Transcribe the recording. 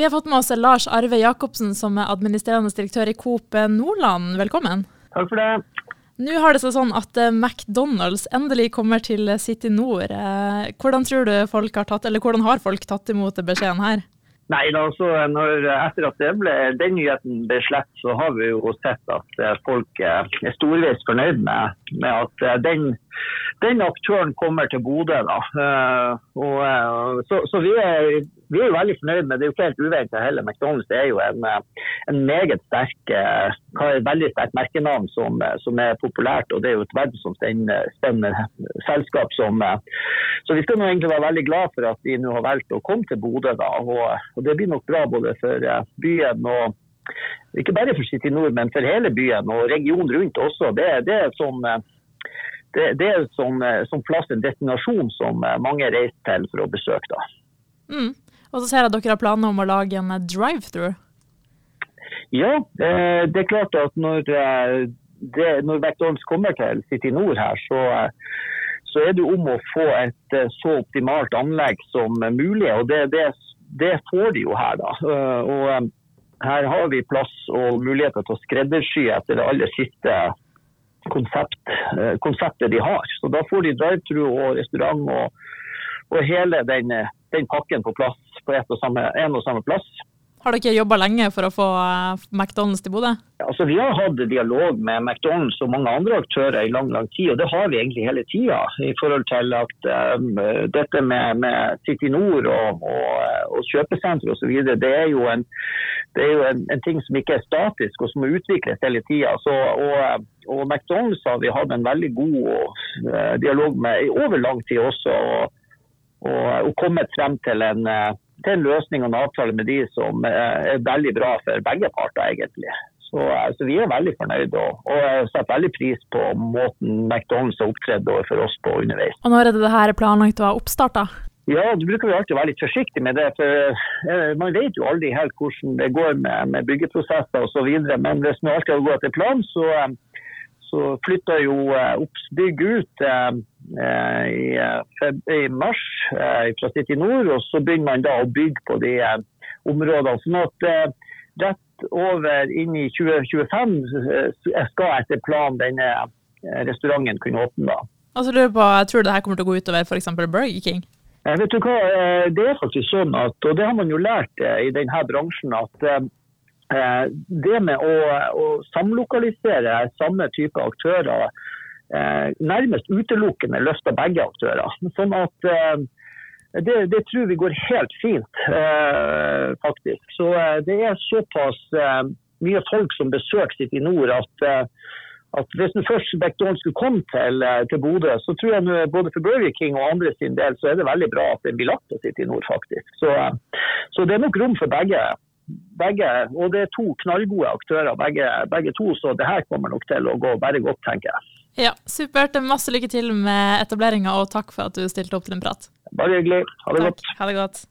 Vi har fått med oss Lars Arve Jacobsen, som er administrerende direktør i Coop Nordland. Velkommen. Takk for det. Nå har det seg sånn at eh, McDonald's endelig kommer til City Nord. Eh, hvordan tror du folk har tatt, eller hvordan har folk tatt imot beskjeden her? Nei, altså, når, Etter at ble, den nyheten ble sluppet, så har vi jo sett at eh, folk er storveis fornøyd med, med at den, den, aktøren kommer til Bodø. da. Uh, og, så, så vi, er, vi, er, veldig fornøyd med det. er jo ikke helt uventa heller. McDonald's er jo en, en meget sterk, veldig sterkt merkenavn som, som, er populært. og Det er jo et verdensomspennende selskap. som Så vi skal nå egentlig være veldig glad for at de nå har valgt å komme til Bodø. da, og og Det blir nok bra både for eh, byen og ikke bare for City Nord, men for hele byen og regionen rundt også. Det, det er eh, det, det, er som, eh, som plass, en destinasjon som mange reiser til for å besøke. da. Mm. Og så ser jeg at dere har planer om å lage en drive-through? Ja, det er klart at når, det, når McDonald's kommer til City Nord her, så, så er det om å få et så optimalt anlegg som mulig. og det, det det får de jo her, da. Eh, og eh, her har vi plass og muligheter til å skreddersy etter det aller siste konsept, eh, konseptet de har. Så Da får de drive-through og restaurant og, og hele den, den, pakken på plass på ett og samme, en og samme plass. Har dere jobba lenge for å få eh, McDonald's til Bodø? Altså, vi har hatt dialog med McDonald's og mange andre aktører i lang lang tid, og det har vi egentlig hele tida. I forhold til at um, dette med, med, City Nord og, og, og kjøpesenter osv. Det er jo, en, det er jo en, en, ting som ikke er statisk og som må utvikles hele tida. Og, og, McDonald's har vi hatt en veldig god uh, dialog med i over lang tid også. og, og kommet frem til en uh, til en løsning og en avtale med de som uh, er veldig bra for begge parter, egentlig. Så, eh, så vi er veldig fornøyde og, og setter veldig pris på måten McDonald's har opptredd overfor oss på underveis. Og Når er det dette planlagt å ha oppstarta? Ja, du bruker jo alltid å være litt forsiktig med det. for eh, Man vet jo aldri helt hvordan det går med, med byggeprosesser osv. Men hvis vi alltid går etter planen, så, så flytter jo Oppsbygg ut Eh, i, eh, i mars eh, fra City Nord, og så begynner man da å bygge på de områdene. sånn at rett over inn i 2025 skal etter planen denne restauranten kunne åpne. da. Altså, jeg Tror det her kommer til å gå utover f.eks. Burger King? Vet du hva, Det er faktisk sånn at, og det har man jo lært i denne bransjen, at det med å, å samlokalisere samme type aktører Eh, nærmest utelukkende løfter begge aktører. Sånn at eh, det, det, tror vi går helt fint, eh, faktisk. Så det er såpass mye folk som besøker sitt i nord at, at hvis den først McDonald's skulle komme til, til Bodø, så tror jeg både for Burger King og andre sin del så er det veldig bra at den blir lagt til sitt i nord, faktisk. Så, så, det er nok rom for begge. begge. Og det er to knallgode aktører begge, begge to, så det her kommer nok til å gå bare godt, tenker jeg. Ja, Supert. Masse lykke til med etableringa, og takk for at du stilte opp til en prat. Bare hyggelig. Ha det takk. godt. Ha det godt.